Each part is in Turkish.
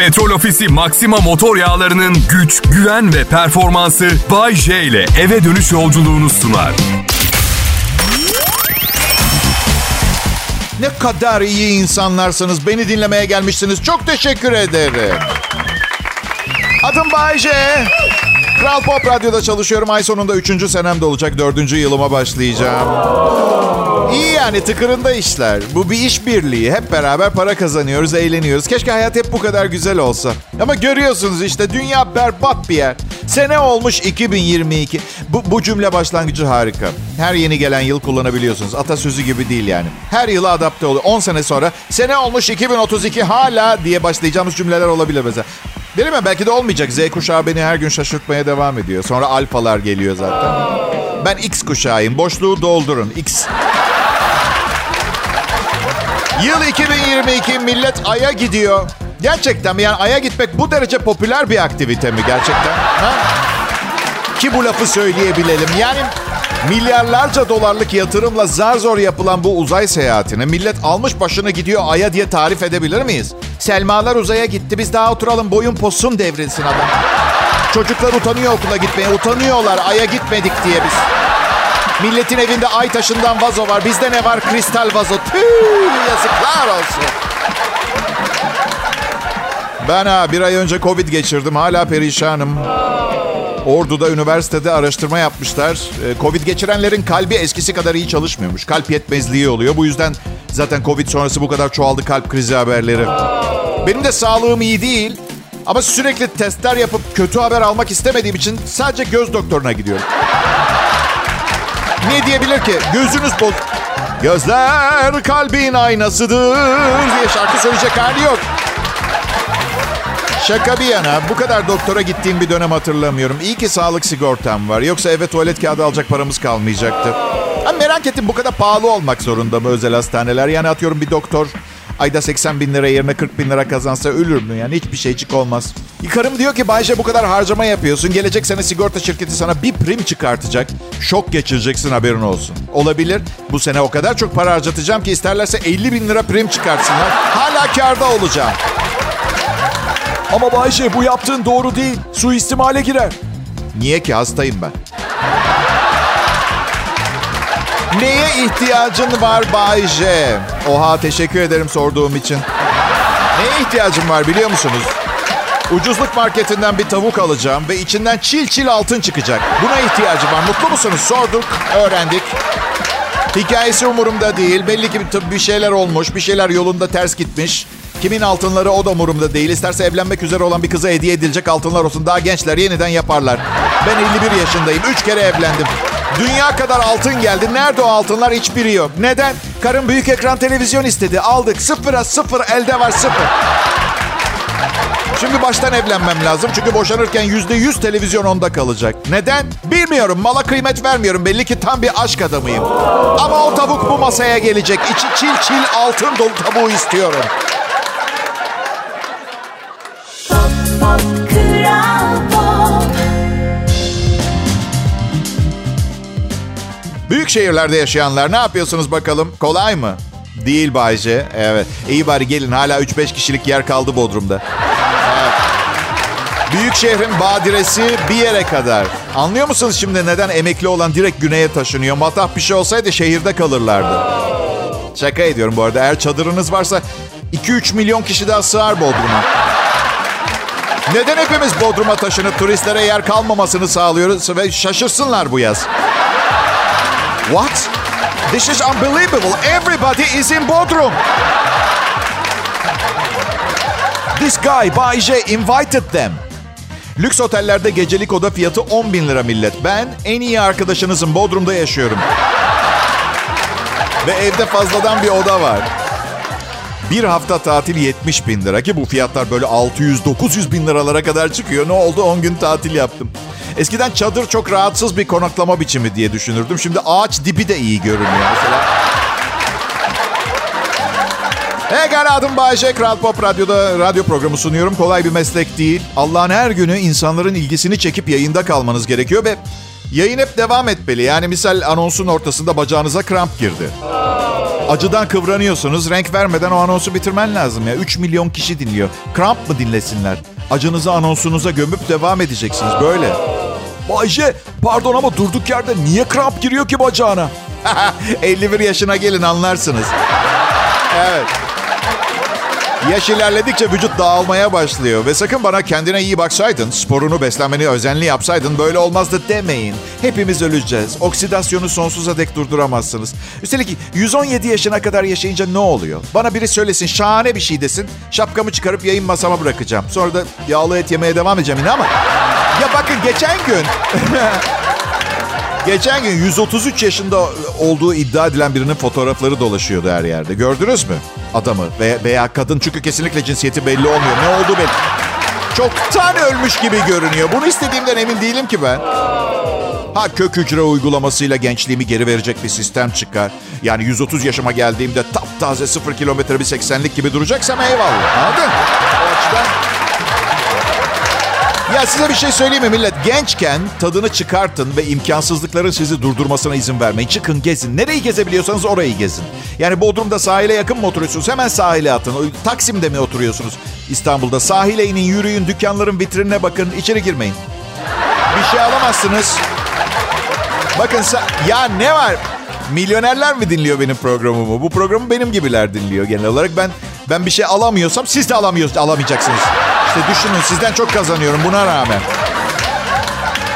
Petrol Ofisi Maxima motor yağlarının güç, güven ve performansı Bay J ile eve dönüş yolculuğunu sunar. Ne kadar iyi insanlarsınız. Beni dinlemeye gelmişsiniz. Çok teşekkür ederim. Adım Bayce. Kral Pop Radyo'da çalışıyorum. Ay sonunda üçüncü senemde olacak. Dördüncü yılıma başlayacağım. İyi yani tıkırında işler. Bu bir iş birliği. Hep beraber para kazanıyoruz, eğleniyoruz. Keşke hayat hep bu kadar güzel olsa. Ama görüyorsunuz işte dünya berbat bir yer. Sene olmuş 2022. Bu, bu cümle başlangıcı harika. Her yeni gelen yıl kullanabiliyorsunuz. Atasözü gibi değil yani. Her yıla adapte oluyor. 10 sene sonra sene olmuş 2032 hala diye başlayacağımız cümleler olabilir mesela. Değil mi? Belki de olmayacak. Z kuşağı beni her gün şaşırtmaya devam ediyor. Sonra alfalar geliyor zaten. Ben X kuşağıyım. Boşluğu doldurun. X. Yıl 2022 millet Ay'a gidiyor. Gerçekten mi? Yani Ay'a gitmek bu derece popüler bir aktivite mi gerçekten? Ha? Ki bu lafı söyleyebilelim. Yani milyarlarca dolarlık yatırımla zar zor yapılan bu uzay seyahatini millet almış başını gidiyor Ay'a diye tarif edebilir miyiz? Selmalar uzaya gitti biz daha oturalım boyun posun devrilsin adam. Çocuklar utanıyor okula gitmeye utanıyorlar Ay'a gitmedik diye biz. Milletin evinde ay taşından vazo var. Bizde ne var? Kristal vazo. Tüh, yazıklar olsun. Ben ha bir ay önce Covid geçirdim. Hala perişanım. Ordu'da üniversitede araştırma yapmışlar. Ee, Covid geçirenlerin kalbi eskisi kadar iyi çalışmıyormuş. Kalp yetmezliği oluyor. Bu yüzden zaten Covid sonrası bu kadar çoğaldı kalp krizi haberleri. Benim de sağlığım iyi değil. Ama sürekli testler yapıp kötü haber almak istemediğim için sadece göz doktoruna gidiyorum. Ne diyebilir ki? Gözünüz boz... Gözler kalbin aynasıdır diye şarkı söyleyecek hali yok. Şaka bir yana bu kadar doktora gittiğim bir dönem hatırlamıyorum. İyi ki sağlık sigortam var. Yoksa eve tuvalet kağıdı alacak paramız kalmayacaktı. Ben merak ettim bu kadar pahalı olmak zorunda mı özel hastaneler? Yani atıyorum bir doktor ayda 80 bin lira yerine 40 bin lira kazansa ölür mü? Yani hiçbir şeycik olmaz. Karım diyor ki Bayşe bu kadar harcama yapıyorsun. Gelecek sene sigorta şirketi sana bir prim çıkartacak. Şok geçireceksin haberin olsun. Olabilir. Bu sene o kadar çok para harcatacağım ki isterlerse 50 bin lira prim çıkartsınlar. Hala karda olacağım. Ama Bayşe bu yaptığın doğru değil. Suistimale girer. Niye ki hastayım ben? Neye ihtiyacın var Bay J? Oha teşekkür ederim sorduğum için. Neye ihtiyacım var biliyor musunuz? Ucuzluk marketinden bir tavuk alacağım ve içinden çil çil altın çıkacak. Buna ihtiyacım var. Mutlu musunuz? Sorduk, öğrendik. Hikayesi umurumda değil. Belli ki bir şeyler olmuş, bir şeyler yolunda ters gitmiş. Kimin altınları o da umurumda değil. İsterse evlenmek üzere olan bir kıza hediye edilecek altınlar olsun. Daha gençler yeniden yaparlar. Ben 51 yaşındayım. Üç kere evlendim. Dünya kadar altın geldi. Nerede o altınlar? Hiçbiri yok. Neden? Karım büyük ekran televizyon istedi. Aldık. Sıfıra sıfır. Elde var sıfır. Şimdi baştan evlenmem lazım. Çünkü boşanırken yüzde yüz televizyon onda kalacak. Neden? Bilmiyorum. Mala kıymet vermiyorum. Belli ki tam bir aşk adamıyım. Ama o tavuk bu masaya gelecek. İçi çil çil altın dolu tavuğu istiyorum. Büyük şehirlerde yaşayanlar ne yapıyorsunuz bakalım? Kolay mı? Değil Bayce. Evet. İyi bari gelin. Hala 3-5 kişilik yer kaldı Bodrum'da. Büyük şehrin badiresi bir yere kadar. Anlıyor musunuz şimdi neden emekli olan direkt güneye taşınıyor? Matah bir şey olsaydı şehirde kalırlardı. Şaka ediyorum bu arada. Eğer çadırınız varsa 2-3 milyon kişi daha sığar Bodrum'a. Neden hepimiz Bodrum'a taşınıp turistlere yer kalmamasını sağlıyoruz ve şaşırsınlar bu yaz? What? This is unbelievable. Everybody is in Bodrum. This guy, Bay J, invited them. Lüks otellerde gecelik oda fiyatı 10 bin lira millet. Ben en iyi arkadaşınızın Bodrum'da yaşıyorum. Ve evde fazladan bir oda var. Bir hafta tatil 70 bin lira ki bu fiyatlar böyle 600-900 bin liralara kadar çıkıyor. Ne oldu 10 gün tatil yaptım. Eskiden çadır çok rahatsız bir konaklama biçimi diye düşünürdüm. Şimdi ağaç dibi de iyi görünüyor mesela. Hey adım Bayece. Kral Pop Radyo'da radyo programı sunuyorum. Kolay bir meslek değil. Allah'ın her günü insanların ilgisini çekip yayında kalmanız gerekiyor ve yayın hep devam etmeli. Yani misal anonsun ortasında bacağınıza kramp girdi. Acıdan kıvranıyorsunuz. Renk vermeden o anonsu bitirmen lazım ya. 3 milyon kişi dinliyor. Kramp mı dinlesinler? Acınızı anonsunuza gömüp devam edeceksiniz. Böyle. Bayce pardon ama durduk yerde niye kramp giriyor ki bacağına? 51 yaşına gelin anlarsınız. Evet. Yaş ilerledikçe vücut dağılmaya başlıyor. Ve sakın bana kendine iyi baksaydın, sporunu, beslenmeni özenli yapsaydın böyle olmazdı demeyin. Hepimiz öleceğiz. Oksidasyonu sonsuza dek durduramazsınız. Üstelik 117 yaşına kadar yaşayınca ne oluyor? Bana biri söylesin, şahane bir şey desin. Şapkamı çıkarıp yayın masama bırakacağım. Sonra da yağlı et yemeye devam edeceğim yine ama... Ya bakın geçen gün... Geçen gün 133 yaşında olduğu iddia edilen birinin fotoğrafları dolaşıyordu her yerde. Gördünüz mü adamı veya, kadın? Çünkü kesinlikle cinsiyeti belli olmuyor. Ne oldu belli. Çoktan ölmüş gibi görünüyor. Bunu istediğimden emin değilim ki ben. Ha kök hücre uygulamasıyla gençliğimi geri verecek bir sistem çıkar. Yani 130 yaşıma geldiğimde taptaze 0 kilometre bir 80'lik gibi duracaksam eyvallah. Anladın? O açıdan ya size bir şey söyleyeyim mi millet? Gençken tadını çıkartın ve imkansızlıkların sizi durdurmasına izin vermeyin. Çıkın gezin. Nereyi gezebiliyorsanız orayı gezin. Yani Bodrum'da sahile yakın mı oturuyorsunuz? Hemen sahile atın. Taksim'de mi oturuyorsunuz? İstanbul'da sahile inin, yürüyün, dükkanların vitrinine bakın. içeri girmeyin. Bir şey alamazsınız. Bakın ya ne var? Milyonerler mi dinliyor benim programımı? Bu programı benim gibiler dinliyor genel olarak. Ben ben bir şey alamıyorsam siz de alamıyorsunuz, alamayacaksınız. İşte düşünün sizden çok kazanıyorum buna rağmen.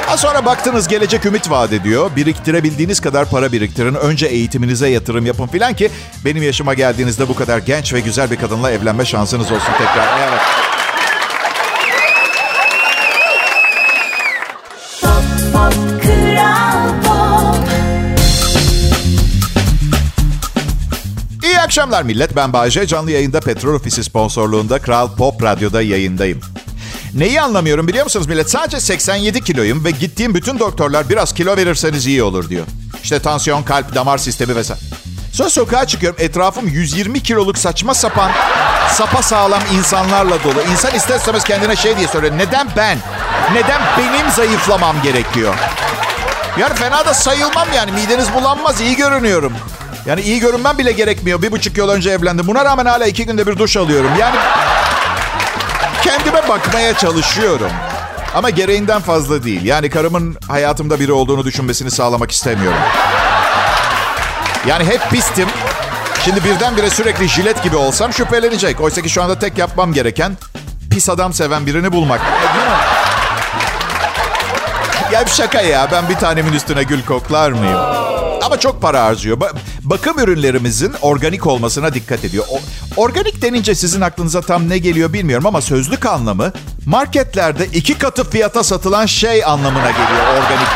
Ha sonra baktınız gelecek ümit vaat ediyor. Biriktirebildiğiniz kadar para biriktirin. Önce eğitiminize yatırım yapın filan ki benim yaşıma geldiğinizde bu kadar genç ve güzel bir kadınla evlenme şansınız olsun tekrar. Evet. Akşamlar millet. Ben Bayece. Canlı yayında Petrol Ofisi sponsorluğunda Kral Pop Radyo'da yayındayım. Neyi anlamıyorum biliyor musunuz millet? Sadece 87 kiloyum ve gittiğim bütün doktorlar biraz kilo verirseniz iyi olur diyor. İşte tansiyon, kalp, damar sistemi vesaire. Sonra sokağa çıkıyorum. Etrafım 120 kiloluk saçma sapan, sapa sağlam insanlarla dolu. İnsan ister istemez kendine şey diye soruyor. Neden ben? Neden benim zayıflamam gerekiyor? Yani fena da sayılmam yani. Mideniz bulanmaz. iyi görünüyorum. Yani iyi görünmem bile gerekmiyor. Bir buçuk yıl önce evlendim. Buna rağmen hala iki günde bir duş alıyorum. Yani kendime bakmaya çalışıyorum. Ama gereğinden fazla değil. Yani karımın hayatımda biri olduğunu düşünmesini sağlamak istemiyorum. Yani hep pistim. Şimdi birdenbire sürekli jilet gibi olsam şüphelenecek. Oysa ki şu anda tek yapmam gereken pis adam seven birini bulmak. Mi? Ya bir şaka ya. Ben bir tanemin üstüne gül koklar mıyım? Ama çok para harcıyor. Ba- bakım ürünlerimizin organik olmasına dikkat ediyor. O- organik denince sizin aklınıza tam ne geliyor bilmiyorum ama sözlük anlamı marketlerde iki katı fiyata satılan şey anlamına geliyor organik.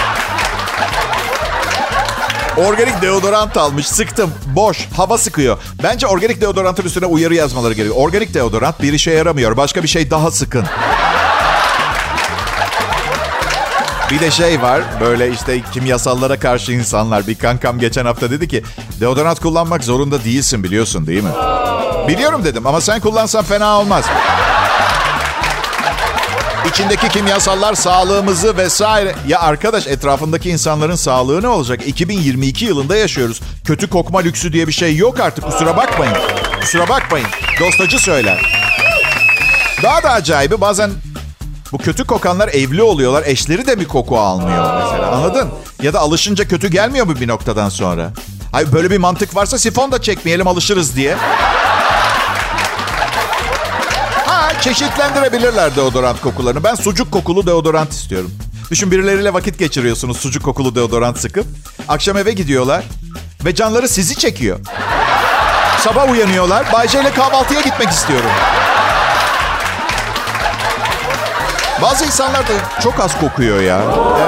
Organik deodorant almış. Sıktım. Boş. Hava sıkıyor. Bence organik deodorantın üstüne uyarı yazmaları gerekiyor. Organik deodorant bir işe yaramıyor. Başka bir şey daha sıkın. Bir de şey var böyle işte kimyasallara karşı insanlar. Bir kankam geçen hafta dedi ki deodorant kullanmak zorunda değilsin biliyorsun değil mi? Biliyorum dedim ama sen kullansan fena olmaz. İçindeki kimyasallar sağlığımızı vesaire. Ya arkadaş etrafındaki insanların sağlığı ne olacak? 2022 yılında yaşıyoruz. Kötü kokma lüksü diye bir şey yok artık. Kusura bakmayın. Kusura bakmayın. Dostacı söyler. Daha da acayibi bazen bu kötü kokanlar evli oluyorlar. Eşleri de bir koku almıyor mesela anladın? Ya da alışınca kötü gelmiyor mu bir noktadan sonra? Ay böyle bir mantık varsa sifon da çekmeyelim alışırız diye. Ha çeşitlendirebilirler deodorant kokularını. Ben sucuk kokulu deodorant istiyorum. Düşün birileriyle vakit geçiriyorsunuz sucuk kokulu deodorant sıkıp. Akşam eve gidiyorlar ve canları sizi çekiyor. Sabah uyanıyorlar. Bayce ile kahvaltıya gitmek istiyorum. Bazı insanlar da çok az kokuyor ya.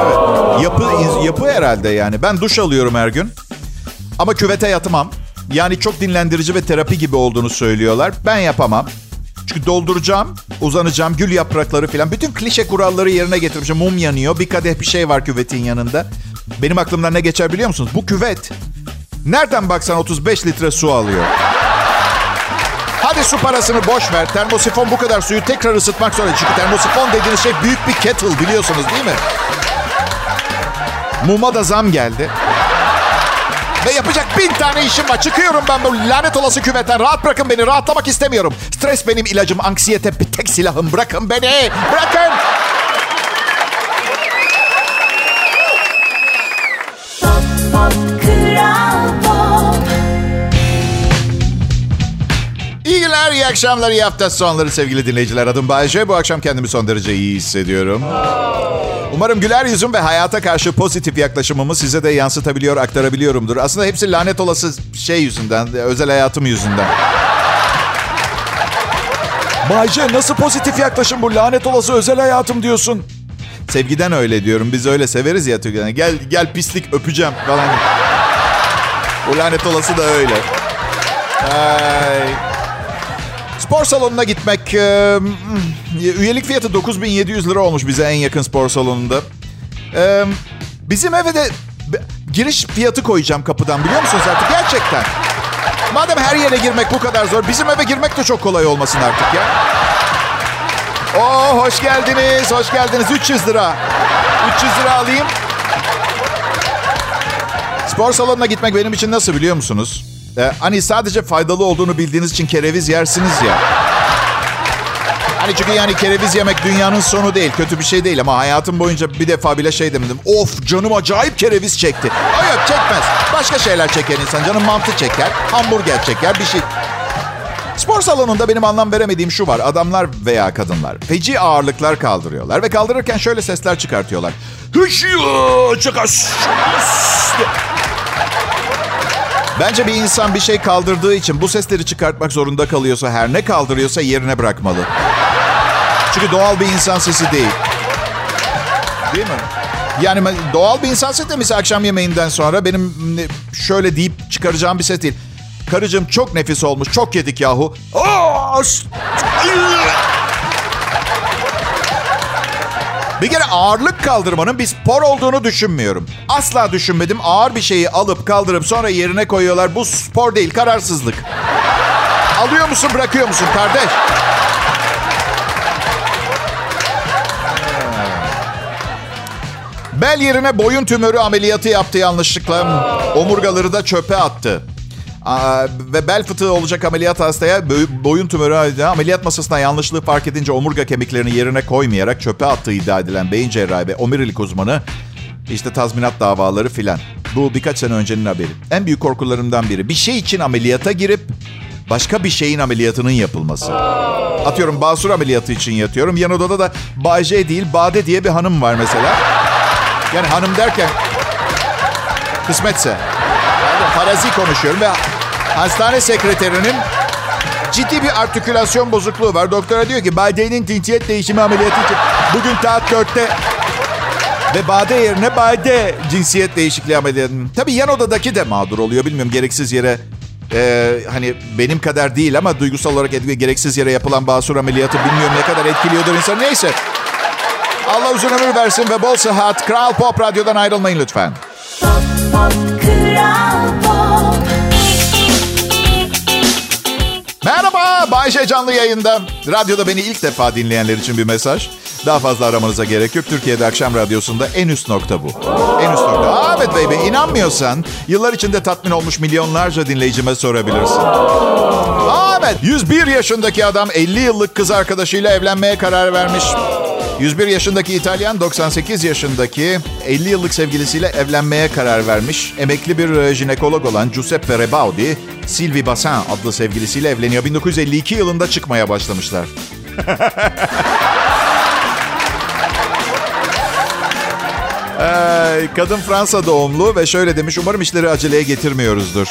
Evet. Yapı yapı herhalde yani. Ben duş alıyorum her gün. Ama küvete yatmam. Yani çok dinlendirici ve terapi gibi olduğunu söylüyorlar. Ben yapamam. Çünkü dolduracağım, uzanacağım, gül yaprakları falan. Bütün klişe kuralları yerine getirmişim. Mum yanıyor, bir kadeh bir şey var küvetin yanında. Benim aklımdan ne geçer biliyor musunuz? Bu küvet nereden baksan 35 litre su alıyor. Hadi su parasını boş ver. Termosifon bu kadar suyu tekrar ısıtmak zorunda. Çünkü termosifon dediğiniz şey büyük bir kettle biliyorsunuz değil mi? Muma da zam geldi. Ve yapacak bin tane işim var. Çıkıyorum ben bu lanet olası küvetten. Rahat bırakın beni. Rahatlamak istemiyorum. Stres benim ilacım. Anksiyete bir tek silahım. Bırakın beni. Bırakın. Günler, iyi akşamlar, iyi hafta sonları sevgili dinleyiciler. Adım Bayece. Bu akşam kendimi son derece iyi hissediyorum. Umarım güler yüzüm ve hayata karşı pozitif yaklaşımımı size de yansıtabiliyor, aktarabiliyorumdur. Aslında hepsi lanet olası şey yüzünden, özel hayatım yüzünden. Bayce nasıl pozitif yaklaşım bu lanet olası özel hayatım diyorsun. Sevgiden öyle diyorum. Biz öyle severiz ya Türkiye'de. Gel gel pislik öpeceğim falan. O lanet olası da öyle. Ay. Spor salonuna gitmek e, üyelik fiyatı 9700 lira olmuş bize en yakın spor salonunda. E, bizim eve de giriş fiyatı koyacağım kapıdan biliyor musunuz artık gerçekten. Madem her yere girmek bu kadar zor bizim eve girmek de çok kolay olmasın artık ya. Oo hoş geldiniz, hoş geldiniz. 300 lira. 300 lira alayım. Spor salonuna gitmek benim için nasıl biliyor musunuz? Ee, hani sadece faydalı olduğunu bildiğiniz için kereviz yersiniz ya. Hani çünkü yani kereviz yemek dünyanın sonu değil. Kötü bir şey değil ama hayatım boyunca bir defa bile şey demedim. Of canım acayip kereviz çekti. Hayır çekmez. Başka şeyler çeker insan. Canım mantı çeker, hamburger çeker, bir şey. Spor salonunda benim anlam veremediğim şu var. Adamlar veya kadınlar feci ağırlıklar kaldırıyorlar ve kaldırırken şöyle sesler çıkartıyorlar. Bence bir insan bir şey kaldırdığı için bu sesleri çıkartmak zorunda kalıyorsa her ne kaldırıyorsa yerine bırakmalı. Çünkü doğal bir insan sesi değil. Değil mi? Yani doğal bir insan sesi de mesela akşam yemeğinden sonra benim şöyle deyip çıkaracağım bir ses değil. Karıcığım çok nefis olmuş, çok yedik yahu. Bir kere ağırlık kaldırmanın bir spor olduğunu düşünmüyorum. Asla düşünmedim. Ağır bir şeyi alıp kaldırıp sonra yerine koyuyorlar. Bu spor değil, kararsızlık. Alıyor musun, bırakıyor musun kardeş? Bel yerine boyun tümörü ameliyatı yaptı yanlışlıkla. Omurgaları da çöpe attı. Ve bel fıtığı olacak ameliyat hastaya boyun tümörü ameliyat masasına yanlışlığı fark edince omurga kemiklerini yerine koymayarak çöpe attığı iddia edilen beyin cerrahi ve omurilik uzmanı işte tazminat davaları filan. Bu birkaç sene öncenin haberi. En büyük korkularımdan biri. Bir şey için ameliyata girip başka bir şeyin ameliyatının yapılması. Atıyorum basur ameliyatı için yatıyorum. Yan odada da Bayce değil Bade diye bir hanım var mesela. Yani hanım derken kısmetse. Yani farazi konuşuyorum ve hastane sekreterinin ciddi bir artikülasyon bozukluğu var. Doktora diyor ki Bade'nin cinsiyet değişimi ameliyatı için bugün saat 4'te ve Bade yerine Bade cinsiyet değişikliği ameliyatı. Tabii yan odadaki de mağdur oluyor. Bilmiyorum gereksiz yere e, hani benim kadar değil ama duygusal olarak etkili, gereksiz yere yapılan basur ameliyatı bilmiyorum ne kadar etkiliyordur insan. Neyse. Allah uzun ömür versin ve bol sıhhat. Kral Pop Radyo'dan ayrılmayın lütfen. Pop, pop, Kral Pop. Bayşe canlı yayında. Radyoda beni ilk defa dinleyenler için bir mesaj. Daha fazla aramanıza gerek yok. Türkiye'de akşam radyosunda en üst nokta bu. En üst nokta. Aa, Evet baby, inanmıyorsan yıllar içinde tatmin olmuş milyonlarca dinleyicime sorabilirsin. Aa, Evet, 101 yaşındaki adam 50 yıllık kız arkadaşıyla evlenmeye karar vermiş. 101 yaşındaki İtalyan 98 yaşındaki 50 yıllık sevgilisiyle evlenmeye karar vermiş. Emekli bir e, jinekolog olan Giuseppe Rebaudi, Sylvie Bassin adlı sevgilisiyle evleniyor. 1952 yılında çıkmaya başlamışlar. Kadın Fransa doğumlu ve şöyle demiş, umarım işleri aceleye getirmiyoruzdur.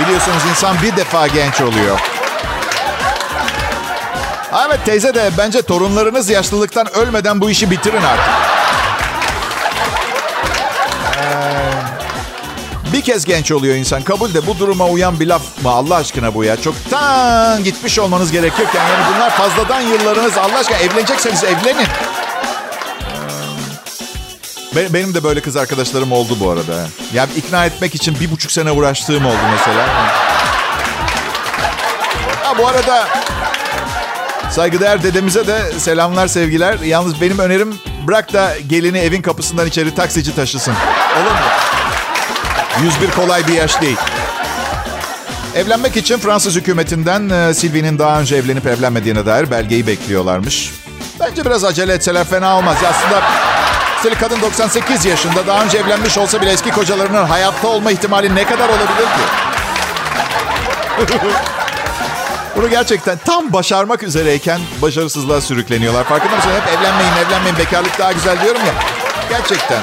Biliyorsunuz insan bir defa genç oluyor. Evet teyze de bence torunlarınız yaşlılıktan ölmeden bu işi bitirin artık. Ee, bir kez genç oluyor insan. Kabul de bu duruma uyan bir laf mı Allah aşkına bu ya? Çoktan gitmiş olmanız gerekiyorken yani bunlar fazladan yıllarınız Allah aşkına evlenecekseniz evlenin. Be- Benim de böyle kız arkadaşlarım oldu bu arada. Yani ikna etmek için bir buçuk sene uğraştığım oldu mesela. Ha bu arada saygıdeğer dedemize de selamlar sevgiler. Yalnız benim önerim bırak da gelini evin kapısından içeri taksici taşısın. Olur mu? 101 kolay bir yaş değil. Evlenmek için Fransız hükümetinden e, Sylvie'nin daha önce evlenip evlenmediğine dair belgeyi bekliyorlarmış. Bence biraz acele etseler fena olmaz. Aslında üstelik kadın 98 yaşında daha önce evlenmiş olsa bile eski kocalarının hayatta olma ihtimali ne kadar olabilir ki? Bunu gerçekten tam başarmak üzereyken başarısızlığa sürükleniyorlar. Farkında mısın? Hep evlenmeyin, evlenmeyin, bekarlık daha güzel diyorum ya. Gerçekten.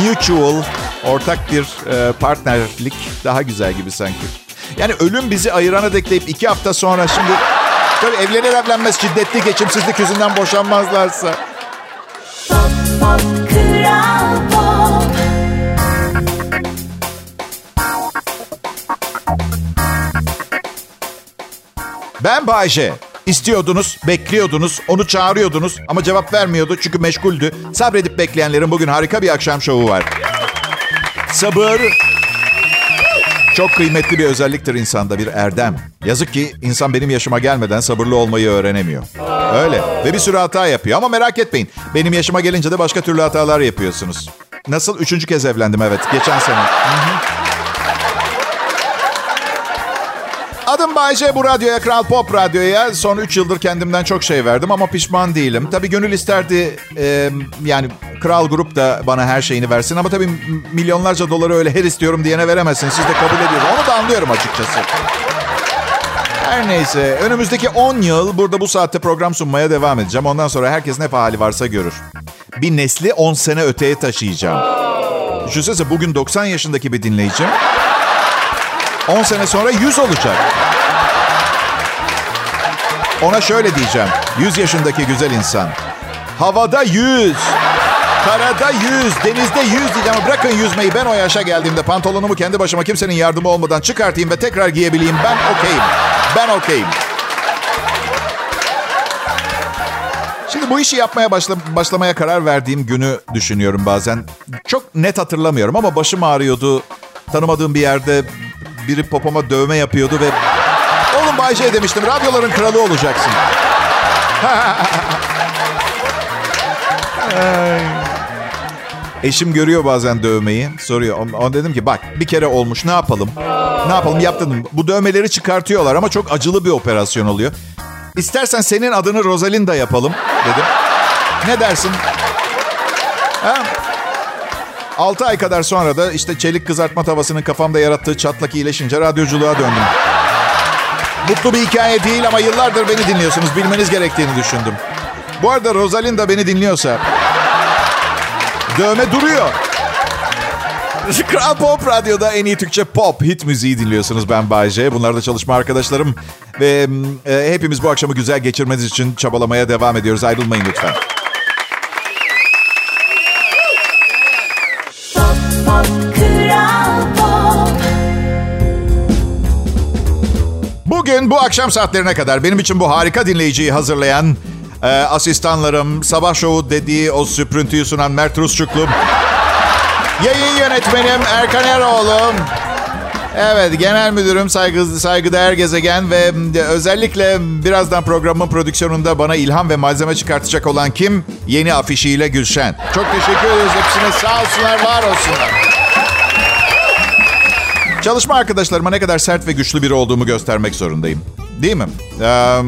Mutual, ortak bir e, partnerlik daha güzel gibi sanki. Yani ölüm bizi ayırana dek deyip iki hafta sonra şimdi... Tabii evlenir evlenmez şiddetli geçimsizlik yüzünden boşanmazlarsa. Pop pop Ben Bayce. İstiyordunuz, bekliyordunuz, onu çağırıyordunuz ama cevap vermiyordu çünkü meşguldü. Sabredip bekleyenlerin bugün harika bir akşam şovu var. Sabır çok kıymetli bir özelliktir insanda, bir erdem. Yazık ki insan benim yaşıma gelmeden sabırlı olmayı öğrenemiyor. Öyle ve bir sürü hata yapıyor ama merak etmeyin. Benim yaşıma gelince de başka türlü hatalar yapıyorsunuz. Nasıl? Üçüncü kez evlendim evet, geçen sene. Adım Bayce, bu radyoya, Kral Pop Radyo'ya son 3 yıldır kendimden çok şey verdim ama pişman değilim. Tabii gönül isterdi e, yani Kral Grup da bana her şeyini versin ama tabii milyonlarca doları öyle her istiyorum diyene veremezsin. Siz de kabul ediyorsunuz. Onu da anlıyorum açıkçası. Her neyse, önümüzdeki 10 yıl burada bu saatte program sunmaya devam edeceğim. Ondan sonra herkes ne hali varsa görür. Bir nesli 10 sene öteye taşıyacağım. Düşünsenize bugün 90 yaşındaki bir dinleyicim. 10 sene sonra 100 olacak. Ona şöyle diyeceğim. 100 yaşındaki güzel insan. Havada 100. Karada 100, denizde 100 diyeceğim. Bırakın yüzmeyi. Ben o yaşa geldiğimde pantolonumu kendi başıma kimsenin yardımı olmadan çıkartayım ve tekrar giyebileyim. Ben okeyim. Ben okeyim. Şimdi bu işi yapmaya başla, başlamaya karar verdiğim günü düşünüyorum bazen. Çok net hatırlamıyorum ama başım ağrıyordu. Tanımadığım bir yerde biri popoma dövme yapıyordu ve... Oğlum Bayce demiştim, radyoların kralı olacaksın. Eşim görüyor bazen dövmeyi, soruyor. Ona dedim ki bak bir kere olmuş ne yapalım? Ne yapalım yaptım. Bu dövmeleri çıkartıyorlar ama çok acılı bir operasyon oluyor. İstersen senin adını Rosalinda yapalım dedim. Ne dersin? Ha? 6 ay kadar sonra da işte çelik kızartma tavasının kafamda yarattığı çatlak iyileşince radyoculuğa döndüm. Mutlu bir hikaye değil ama yıllardır beni dinliyorsunuz. Bilmeniz gerektiğini düşündüm. Bu arada Rosalinda beni dinliyorsa... Dövme duruyor. Kral Pop Radyo'da en iyi Türkçe pop hit müziği dinliyorsunuz. Ben Bayce. Bunlar da çalışma arkadaşlarım. Ve e, hepimiz bu akşamı güzel geçirmeniz için çabalamaya devam ediyoruz. Ayrılmayın lütfen. Bugün bu akşam saatlerine kadar benim için bu harika dinleyiciyi hazırlayan e, asistanlarım, sabah şovu dediği o süprüntüyü sunan Mert Rusçuklu, yayın yönetmenim Erkan Eroğlu, evet genel müdürüm saygı, saygıdeğer gezegen ve özellikle birazdan programın prodüksiyonunda bana ilham ve malzeme çıkartacak olan kim? Yeni afişiyle Gülşen. Çok teşekkür ederiz hepsine sağ olsunlar, var olsunlar. Çalışma arkadaşlarıma ne kadar sert ve güçlü biri olduğumu göstermek zorundayım. Değil mi? Ee,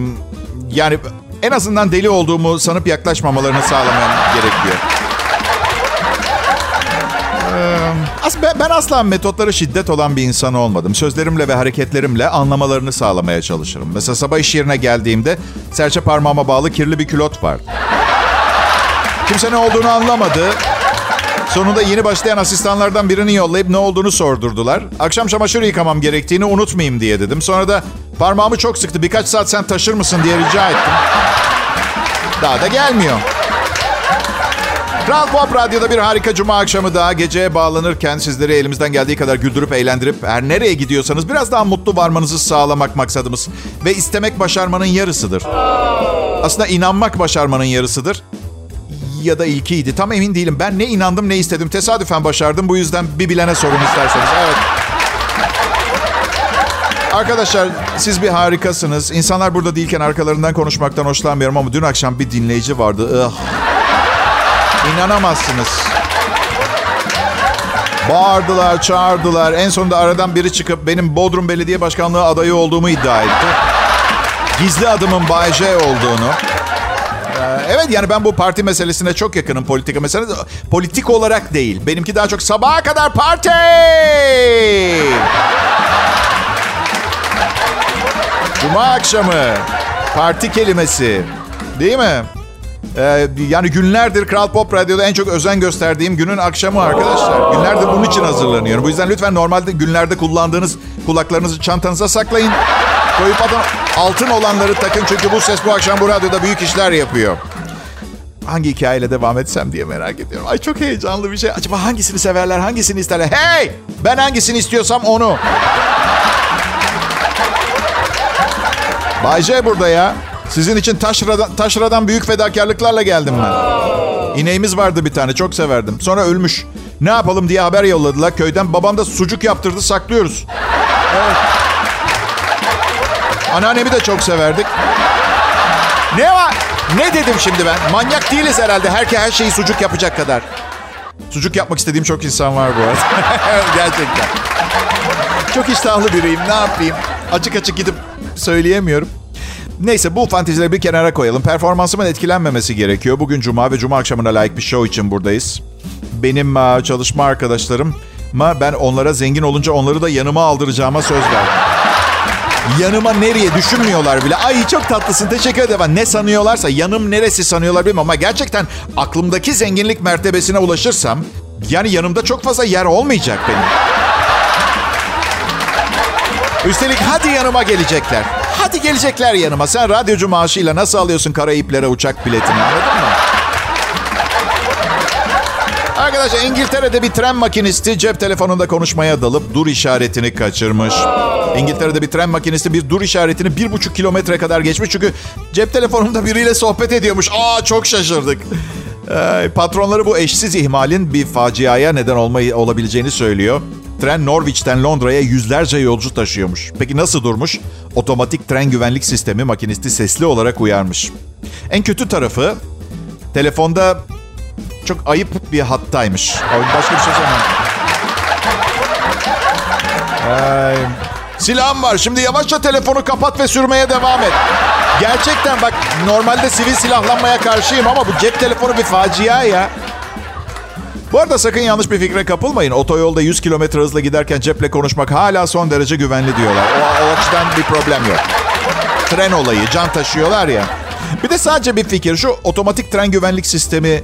yani en azından deli olduğumu sanıp yaklaşmamalarını sağlamam gerekiyor. Ee, ben, asla metotları şiddet olan bir insan olmadım. Sözlerimle ve hareketlerimle anlamalarını sağlamaya çalışırım. Mesela sabah iş yerine geldiğimde serçe parmağıma bağlı kirli bir külot var. Kimse ne olduğunu anlamadı. Sonunda yeni başlayan asistanlardan birini yollayıp ne olduğunu sordurdular. Akşam çamaşır yıkamam gerektiğini unutmayayım diye dedim. Sonra da parmağımı çok sıktı. Birkaç saat sen taşır mısın diye rica ettim. Daha da gelmiyor. Kral Pop Radyo'da bir harika cuma akşamı daha geceye bağlanırken sizleri elimizden geldiği kadar güldürüp eğlendirip her nereye gidiyorsanız biraz daha mutlu varmanızı sağlamak maksadımız. Ve istemek başarmanın yarısıdır. Aslında inanmak başarmanın yarısıdır ya da ilkiydi. Tam emin değilim. Ben ne inandım ne istedim. Tesadüfen başardım. Bu yüzden bir bilene sorun isterseniz. Evet. Arkadaşlar siz bir harikasınız. İnsanlar burada değilken arkalarından konuşmaktan hoşlanmıyorum ama dün akşam bir dinleyici vardı. Ih. İnanamazsınız. Bağırdılar, çağırdılar. En sonunda aradan biri çıkıp benim Bodrum Belediye Başkanlığı adayı olduğumu iddia etti. Gizli adımın Bay J olduğunu. Ee, Evet yani ben bu parti meselesine çok yakınım politika meselesine. Politik olarak değil. Benimki daha çok sabaha kadar parti. Cuma akşamı parti kelimesi. Değil mi? Ee, yani günlerdir Kral Pop Radyo'da en çok özen gösterdiğim günün akşamı arkadaşlar. Günlerdir bunun için hazırlanıyorum. Bu yüzden lütfen normalde günlerde kullandığınız kulaklarınızı çantanıza saklayın. Koyup atın, altın olanları takın çünkü bu ses bu akşam bu radyoda büyük işler yapıyor. Hangi hikayeyle devam etsem diye merak ediyorum. Ay çok heyecanlı bir şey. Acaba hangisini severler, hangisini isterler? Hey! Ben hangisini istiyorsam onu. Bay J burada ya. Sizin için taşradan, taşradan büyük fedakarlıklarla geldim ben. İneğimiz vardı bir tane çok severdim. Sonra ölmüş. Ne yapalım diye haber yolladılar köyden. Babam da sucuk yaptırdı saklıyoruz. Evet. Anneannemi de çok severdik. Ne var? Ne dedim şimdi ben? Manyak değiliz herhalde. Herke her şeyi sucuk yapacak kadar. Sucuk yapmak istediğim çok insan var bu arada. Gerçekten. Çok iştahlı biriyim. Ne yapayım? Açık açık gidip söyleyemiyorum. Neyse bu fantezileri bir kenara koyalım. Performansımın etkilenmemesi gerekiyor. Bugün cuma ve cuma akşamına layık bir show için buradayız. Benim çalışma arkadaşlarım ben onlara zengin olunca onları da yanıma aldıracağıma söz verdim. Yanıma nereye düşünmüyorlar bile. Ay çok tatlısın teşekkür ederim. Ne sanıyorlarsa yanım neresi sanıyorlar bilmem ama gerçekten aklımdaki zenginlik mertebesine ulaşırsam yani yanımda çok fazla yer olmayacak benim. Üstelik hadi yanıma gelecekler. Hadi gelecekler yanıma. Sen radyocu maaşıyla nasıl alıyorsun Karayiplere uçak biletini anladın mı? Arkadaşlar İngiltere'de bir tren makinisti cep telefonunda konuşmaya dalıp dur işaretini kaçırmış. İngiltere'de bir tren makinisti bir dur işaretini bir buçuk kilometre kadar geçmiş. Çünkü cep telefonunda biriyle sohbet ediyormuş. Aa çok şaşırdık. Ee, patronları bu eşsiz ihmalin bir faciaya neden olmayı olabileceğini söylüyor. Tren Norwich'ten Londra'ya yüzlerce yolcu taşıyormuş. Peki nasıl durmuş? Otomatik tren güvenlik sistemi makinisti sesli olarak uyarmış. En kötü tarafı telefonda çok ayıp bir hattaymış. Başka bir şey söyleyeyim. Silahım var. Şimdi yavaşça telefonu kapat ve sürmeye devam et. Gerçekten bak normalde sivil silahlanmaya karşıyım ama bu cep telefonu bir facia ya. Bu arada sakın yanlış bir fikre kapılmayın. Otoyolda 100 kilometre hızla giderken ceple konuşmak hala son derece güvenli diyorlar. O, o açıdan bir problem yok. Tren olayı, can taşıyorlar ya. Bir de sadece bir fikir. Şu otomatik tren güvenlik sistemi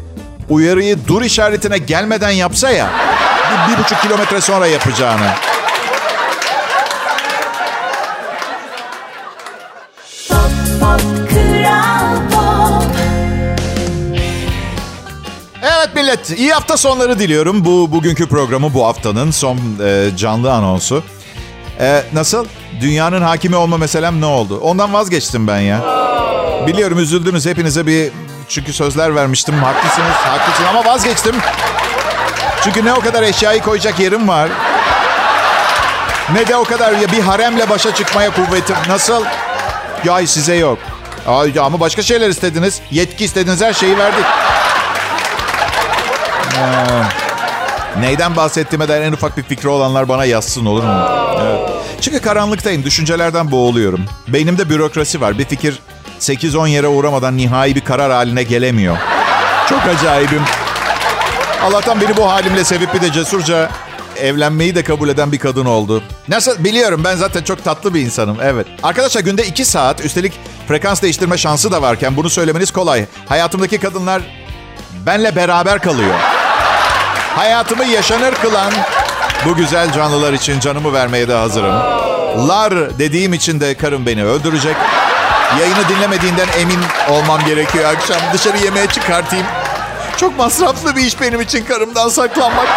uyarıyı dur işaretine gelmeden yapsa ya. Bir, bir buçuk kilometre sonra yapacağını. Millet, iyi hafta sonları diliyorum. Bu bugünkü programı bu haftanın son e, canlı anonsu. E, nasıl? Dünyanın hakimi olma meselem ne oldu? Ondan vazgeçtim ben ya. Biliyorum üzüldünüz hepinize bir çünkü sözler vermiştim. Haklısınız, haklısınız ama vazgeçtim. Çünkü ne o kadar eşyayı koyacak yerim var. Ne de o kadar ya bir haremle başa çıkmaya kuvvetim. Nasıl? Ya size yok. Ay, ama başka şeyler istediniz. Yetki istediniz her şeyi verdik. Neyden bahsettiğime dair en ufak bir fikri olanlar bana yazsın olur mu? Evet. Çünkü karanlıktayım, düşüncelerden boğuluyorum. Beynimde bürokrasi var. Bir fikir 8-10 yere uğramadan nihai bir karar haline gelemiyor. Çok acayibim. Allah'tan beni bu halimle sevip bir de cesurca evlenmeyi de kabul eden bir kadın oldu. Nasıl? Biliyorum ben zaten çok tatlı bir insanım. Evet. Arkadaşlar günde 2 saat üstelik frekans değiştirme şansı da varken bunu söylemeniz kolay. Hayatımdaki kadınlar benle beraber kalıyor. Hayatımı yaşanır kılan bu güzel canlılar için canımı vermeye de hazırım. Lar dediğim için de karım beni öldürecek. Yayını dinlemediğinden emin olmam gerekiyor akşam. Dışarı yemeğe çıkartayım. Çok masraflı bir iş benim için karımdan saklanmak.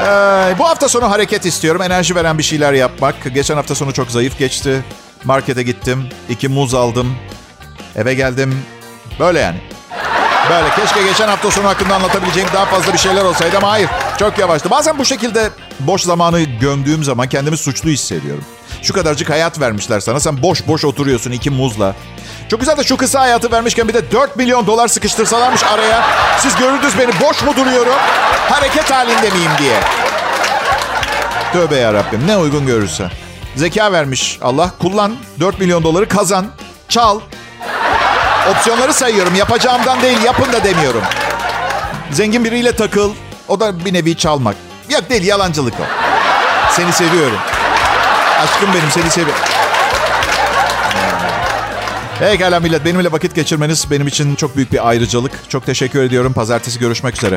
Ee, bu hafta sonu hareket istiyorum. Enerji veren bir şeyler yapmak. Geçen hafta sonu çok zayıf geçti. Markete gittim. iki muz aldım. Eve geldim. Böyle yani. Böyle keşke geçen hafta sonu hakkında anlatabileceğim daha fazla bir şeyler olsaydı ama hayır. Çok yavaştı. Bazen bu şekilde boş zamanı gömdüğüm zaman kendimi suçlu hissediyorum. Şu kadarcık hayat vermişler sana. Sen boş boş oturuyorsun iki muzla. Çok güzel de şu kısa hayatı vermişken bir de 4 milyon dolar sıkıştırsalarmış araya. Siz görürdünüz beni boş mu duruyorum? Hareket halinde miyim diye. Tövbe yarabbim ne uygun görürse. Zeka vermiş Allah. Kullan 4 milyon doları kazan. Çal. Opsiyonları sayıyorum. Yapacağımdan değil yapın da demiyorum. Zengin biriyle takıl. O da bir nevi çalmak. Yok değil yalancılık o. Seni seviyorum. Aşkım benim seni seviyorum. Pekala millet benimle vakit geçirmeniz benim için çok büyük bir ayrıcalık. Çok teşekkür ediyorum. Pazartesi görüşmek üzere.